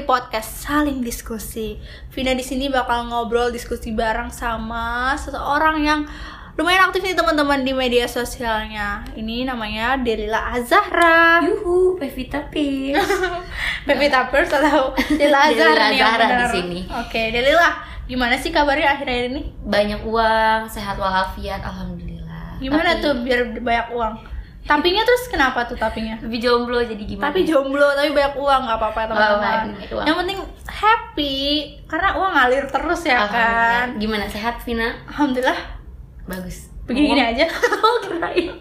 di podcast saling diskusi. Vina di sini bakal ngobrol diskusi bareng sama seseorang yang lumayan aktif nih teman-teman di media sosialnya. Ini namanya Delila Azahra. Yuhu, Pevita Pierce. Pevita Pierce atau Delila Azahra nih Azahra di sini. Oke, Delila, gimana sih kabarnya akhir-akhir ini? Banyak uang, sehat walafiat, alhamdulillah. Gimana Tapi- tuh biar banyak uang? Tapinya terus kenapa tuh tapinya? Tapi jomblo jadi gimana? Tapi jomblo, tapi banyak uang nggak apa-apa teman-teman. uang. Yang penting happy, karena uang ngalir terus ya kan. Gimana sehat Vina? Alhamdulillah, Bagus. begini-gini aja. Oh, kirain.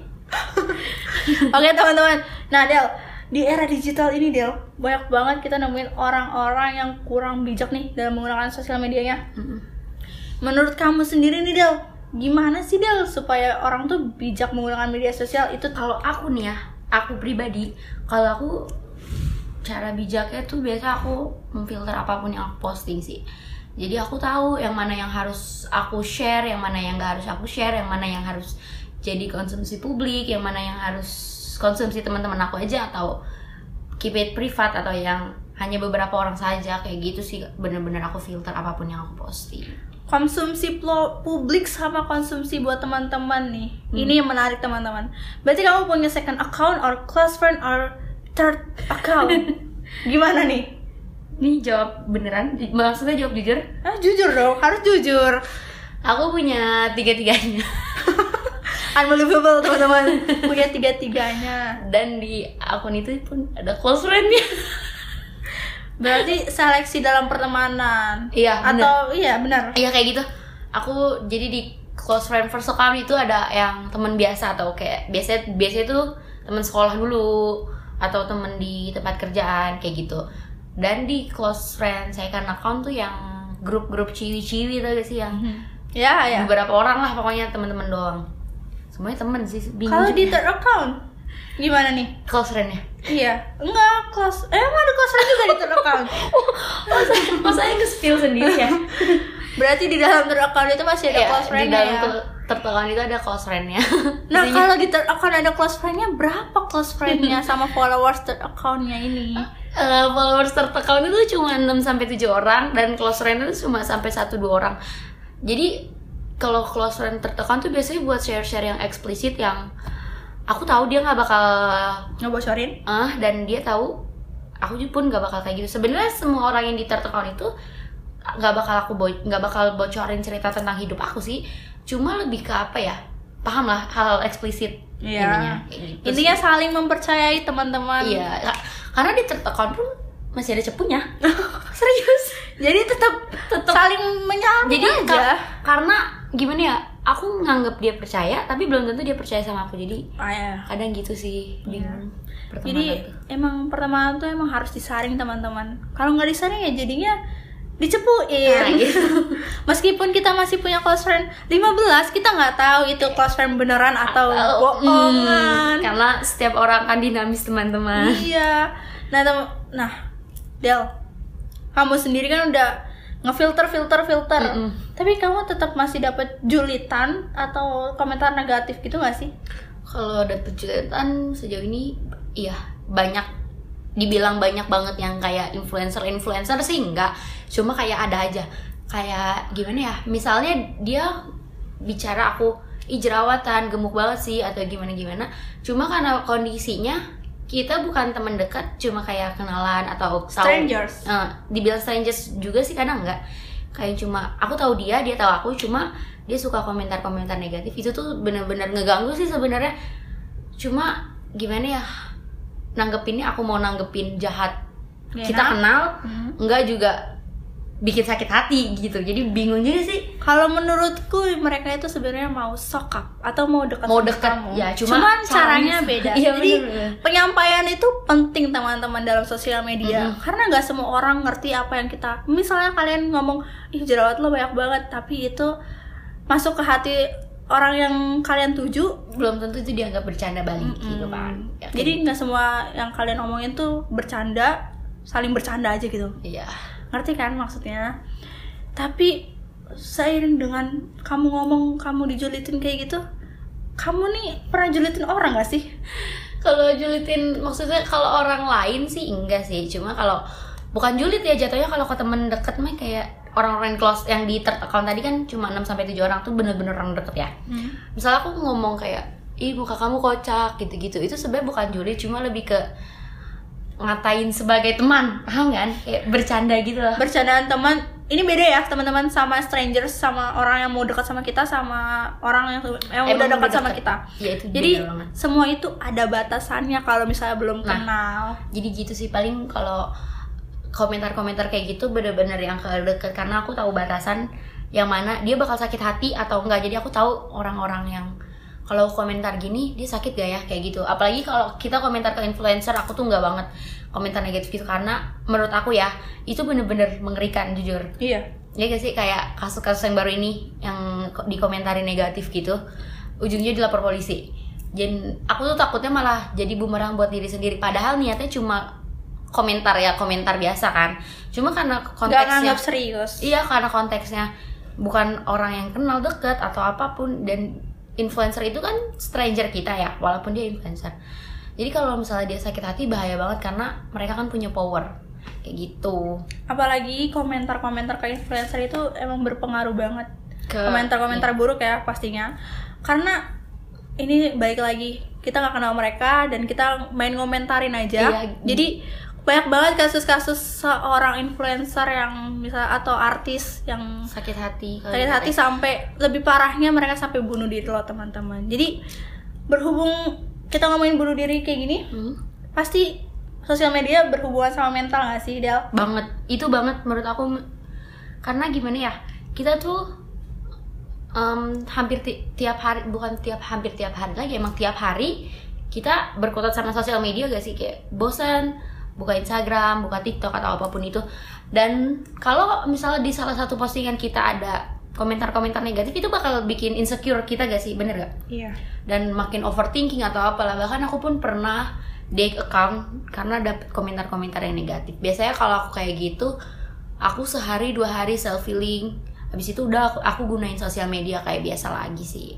Oke teman-teman, nah Del, di era digital ini Del, banyak banget kita nemuin orang-orang yang kurang bijak nih dalam menggunakan sosial medianya. Menurut kamu sendiri nih Del, gimana sih Del supaya orang tuh bijak menggunakan media sosial itu Kalau aku nih ya, aku pribadi, kalau aku cara bijaknya tuh biasa aku memfilter apa pun yang aku posting sih. Jadi aku tahu yang mana yang harus aku share, yang mana yang gak harus aku share, yang mana yang harus jadi konsumsi publik, yang mana yang harus konsumsi teman-teman aku aja atau keep it privat atau yang hanya beberapa orang saja kayak gitu sih bener-bener aku filter apa pun yang aku posting. Konsumsi publik sama konsumsi buat teman-teman nih. Hmm. Ini yang menarik teman-teman. Berarti kamu punya second account or close friend or third account? Gimana nih? Nih jawab beneran, maksudnya jawab jujur. Ah, jujur dong, harus jujur. Aku punya tiga-tiganya. Unbelievable teman-teman. punya tiga-tiganya. dan di akun itu pun ada close friend-nya Berarti seleksi dalam pertemanan. Iya, bener. Atau iya benar. iya kayak gitu aku jadi di close friend first account itu ada yang teman biasa atau kayak biasanya biasanya itu teman sekolah dulu atau teman di tempat kerjaan kayak gitu dan di close friend second account tuh yang grup-grup ciwi-ciwi tau gak sih yang Ya, ya. beberapa orang lah pokoknya teman-teman doang semuanya temen sih bingung Kalau di third account gimana nih? close friend-nya Iya, enggak close. Eh, emang ada close friend juga di third account. masa yang nge-spill sendiri ya Berarti di dalam third account itu masih ada Iya, close di friend dalam ya. ter- tertekan itu ada close friend-nya Nah, Isinya- kalau di third account ada close friend-nya, berapa close friend-nya sama followers third account-nya ini? Eh, followers tertekan itu cuma 6 sampai 7 orang dan close friend itu cuma sampai 1 2 orang. Jadi kalau close friend tertekan tuh biasanya buat share-share yang eksplisit yang aku tahu dia nggak bakal Ngebocorin? ah dan dia tahu aku pun nggak bakal kayak gitu. Sebenarnya semua orang yang di tertekan itu nggak bakal aku bo- nggak bakal bocorin cerita tentang hidup aku sih. Cuma lebih ke apa ya? Paham lah hal eksplisit Iya. intinya gitu Intinya sih. saling mempercayai teman-teman. Iya, ka- karena di tertekan pun masih ada cepunya. Serius. Jadi tetap Tetep. saling menyaring Jadi aja. ka- karena gimana ya? Aku nganggap dia percaya, tapi belum tentu dia percaya sama aku. Jadi Ah, ya. kadang gitu sih bingung. pertemanan Jadi tuh. emang pertemanan tuh emang harus disaring teman-teman. Kalau nggak disaring ya jadinya dicepuin. Nah, gitu. Meskipun kita masih punya close friend 15, kita nggak tahu itu close friend beneran atau Atau- bohongan. Hmm, karena setiap orang kan dinamis teman-teman. Iya. Nah, tem nah, Del, kamu sendiri kan udah ngefilter filter filter. Mm-mm. Tapi kamu tetap masih dapat julitan atau komentar negatif gitu gak sih? Kalau dapet julitan sejauh ini iya banyak dibilang banyak banget yang kayak influencer-influencer sih enggak. Cuma kayak ada aja. Kayak gimana ya? Misalnya dia bicara aku ih jerawatan, gemuk banget sih atau gimana gimana. Cuma karena kondisinya kita bukan teman dekat, cuma kayak kenalan atau tahu Strangers. Eh, dibilang strangers juga sih kadang enggak kayak cuma aku tahu dia dia tahu aku cuma dia suka komentar-komentar negatif itu tuh bener-bener ngeganggu sih sebenarnya cuma gimana ya nanggepinnya aku mau nanggepin jahat Gak kita enak. kenal Hmm. enggak juga bikin sakit hati gitu jadi bingung juga sih Kalau menurutku mereka itu sebenarnya mau sokap atau mau dekat Mau dekat, kamu. ya, cuma Cuman caranya caranya- beda. Iya, Jadi bener-bener. penyampaian itu penting teman-teman dalam sosial media Mhm. karena nggak semua orang ngerti apa yang kita. Misalnya kalian ngomong, ih jerawat lo banyak banget, tapi itu masuk ke hati orang yang kalian tuju. belum tentu itu dianggap bercanda balik gitu Mm. kan Ya, Jadi nggak semua yang kalian omongin tuh bercanda, saling bercanda aja gitu. iya Ngerti kan maksudnya? Tapi seiring dengan kamu ngomong kamu dijulitin kayak gitu, kamu nih pernah julitin orang gak sih? kalau julitin maksudnya kalau orang lain sih enggak sih cuma kalau bukan julid ya jatuhnya kalau ke temen deket mah kayak orang-orang yang close yang di account tadi kan cuma 6 sampai 7 orang tuh bener-bener orang deket ya Hmm. misalnya aku ngomong kayak ih muka kamu kocak gitu-gitu itu sebenarnya bukan julid cuma lebih ke ngatain sebagai teman paham kan? Kayak bercanda gitu loh. Bercandaan teman ini beda ya teman-teman sama strangers sama orang yang mau dekat sama kita sama orang yang yang Emang udah dekat sama deket. kita. Ya itu jadi semua itu ada batasannya kalau misalnya belum Nah. kenal. jadi gitu sih paling kalau komentar-komentar kayak gitu bener-bener yang ke deket karena aku tahu batasan yang mana dia bakal sakit hati atau enggak. Jadi aku tahu orang-orang yang kalau komentar gini dia sakit gak ya? Kayak gitu. Apalagi kalau kita komentar ke influencer aku tuh nggak banget komentar negatif gitu. Karena menurut aku ya itu bener-bener mengerikan jujur. Iya. Ya gak sih? Kayak kasus-kasus yang baru ini yang ko- dikomentari negatif gitu ujungnya dilapor polisi. Dan aku tuh takutnya malah jadi bumerang buat diri sendiri. Padahal niatnya cuma komentar ya komentar biasa kan. Cuma karena nggak konteksnya nganggap serius. Iya karena konteksnya bukan orang yang kenal deket atau apa pun dan influencer itu kan stranger kita ya walaupun dia influencer. Jadi kalau misalnya dia sakit hati bahaya banget karena mereka kan punya power. Kayak gitu. Apalagi komentar-komentar ke influencer itu emang berpengaruh banget. Ke komentar-komentar buruk ya pastinya. Karena ini baik lagi kita nggak kenal mereka dan kita main ngomentarin aja. Iya. jadi banyak banget kasus-kasus seorang influencer yang misal atau artis yang sakit hati sakit gitu hati ya. sampai lebih parahnya mereka sampai bunuh diri loh teman-teman. Jadi berhubung kita ngomongin bunuh diri kayak gini Hmm, pasti sosial media berhubungan sama mental gak sih Del? banget. Itu banget menurut aku. Karena gimana ya kita tuh em, hampir ti- tiap hari bukan tiap hampir tiap hari lagi emang tiap hari kita berkutat sama sosial media gak sih? Kayak bosan buka Instagram buka TikTok atau apa pun itu. Dan kalau misalnya di salah satu postingan kita ada komentar-komentar negatif itu bakal bikin insecure kita gak sih? Bener gak Iya. dan makin overthinking atau apalah. Bahkan aku pun pernah take account karena dapet komentar-komentar yang negatif. Biasanya kalau aku kayak gitu aku sehari dua hari self healing habis itu udah aku, aku gunain sosial media kayak biasa lagi sih.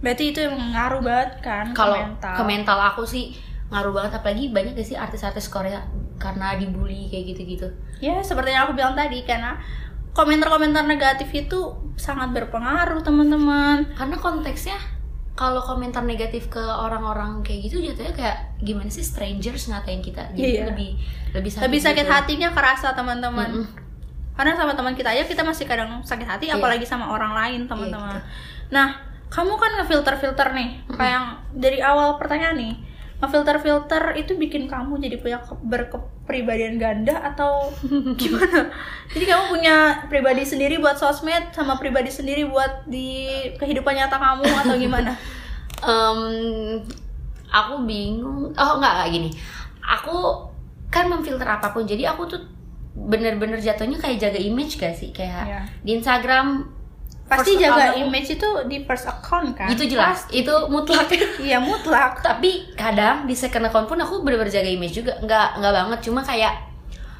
Berarti itu yang ngaruh banget kan kalau ke mental. ke mental aku sih ngaruh banget apalagi banyak gak sih artis-artis Korea karena dibully kayak gitu-gitu Ya, seperti yang aku bilang tadi karena komentar-komentar negatif itu sangat berpengaruh, teman-teman. karena konteksnya kalau komentar negatif ke orang-orang kayak gitu jatuhnya kayak gimana sih strangers ngatain kita jadi Iya. lebih lebih sakit, Lebih sakit gitu. hatinya kerasa, teman-teman. Mm-mm. Karena sama teman kita aja kita masih kadang sakit hati Iya. apalagi sama orang lain, teman-teman. Iya, Nah, kamu kan ngefilter-filter nih. Kayak yang dari awal pertanyaan nih. Ngefilter-filter itu bikin kamu jadi punya ke- berkepribadian ganda atau gimana? Jadi kamu punya pribadi sendiri buat sosmed sama pribadi sendiri buat di kehidupan nyata kamu atau gimana? Em, aku bingung oh nggak kayak gini aku kan memfilter apa pun jadi aku tuh bener-bener jatuhnya kayak jaga image gak sih kayak Iya. di Instagram Pasti first jaga account image itu di first account kan? itu jelas. Itu mutlak. Iya mutlak. tapi kadang di second account pun aku bener-bener jaga image juga. Nggak nggak banget. Cuma kayak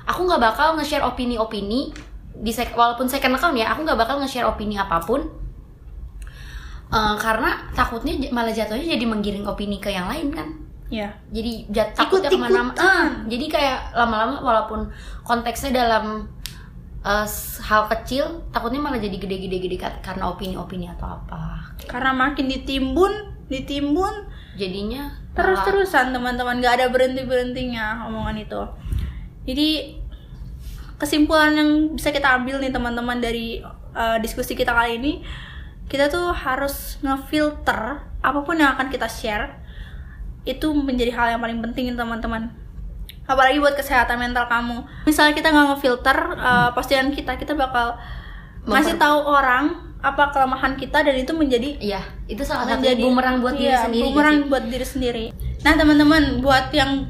aku nggak bakal nge-share opini-opini di sek walaupun second account ya aku nggak bakal nge-share opini apa pun. Eh, karena takutnya malah jatuhnya jadi menggiring opini ke yang lain kan? Iya. jadi jat, takutnya Ikut-ikutan. ke mana Ah, jadi kayak lama-lama walaupun konteksnya dalam s- hal kecil takutnya malah jadi gede-gede-gede karena opini-opini atau apa Karena makin ditimbun, ditimbun jadinya terus-terusan teman-teman nggak ada berhenti-berhentinya omongan itu. Jadi kesimpulan yang bisa kita ambil nih teman-teman dari uh, diskusi kita kali ini, kita tuh harus ngefilter apa pun yang akan kita share itu menjadi hal yang paling penting teman-teman. Apalagi buat kesehatan mental kamu. Misalnya kita nggak ngefilter uh, postingan kita, kita bakal ngasih Memper- tahu orang apa kelemahan kita dan itu menjadi Iya, itu salah satu menjadi bumerang buat diri iya, sendiri. bumerang sih? buat diri sendiri nah teman-teman buat yang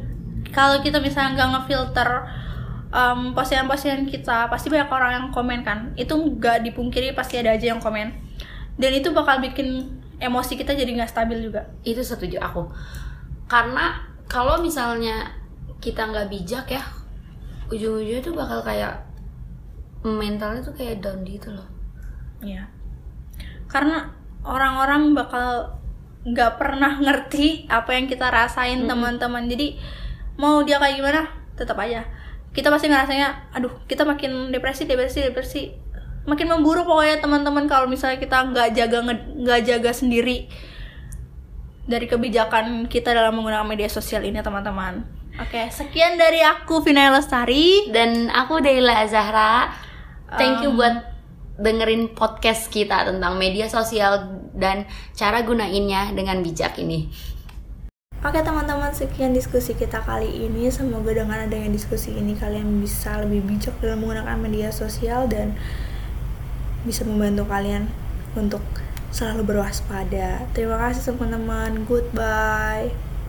kalau kita misalnya nggak ngefilter um, postingan-postingan kita pasti banyak orang yang komen kan itu nggak dipungkiri pasti ada aja yang komen dan itu bakal bikin emosi kita jadi nggak stabil juga Itu setuju aku. Karena kalau misalnya kita nggak bijak ya, ujung-ujungnya tuh bakal kayak mentalnya tuh kayak down gitu loh. Iya. Karena orang-orang bakal nggak pernah ngerti apa yang kita rasain teman-teman. Jadi mau dia kayak gimana, tetap aja kita pasti ngerasanya aduh kita makin depresi depresi depresi makin memburuk pokoknya teman-teman kalau misalnya kita nggak jaga nggak jaga sendiri dari kebijakan kita dalam menggunakan media sosial ini teman-teman oke sekian dari aku Vina Lestari dan aku Deila Zahra thank you Um, buat dengerin podcast kita tentang media sosial dan cara gunainnya dengan bijak ini Oke teman-teman, sekian diskusi kita kali ini. Semoga dengan adanya diskusi ini kalian bisa lebih bijak dalam menggunakan media sosial dan bisa membantu kalian untuk selalu berwaspada. Terima kasih teman-teman. Goodbye.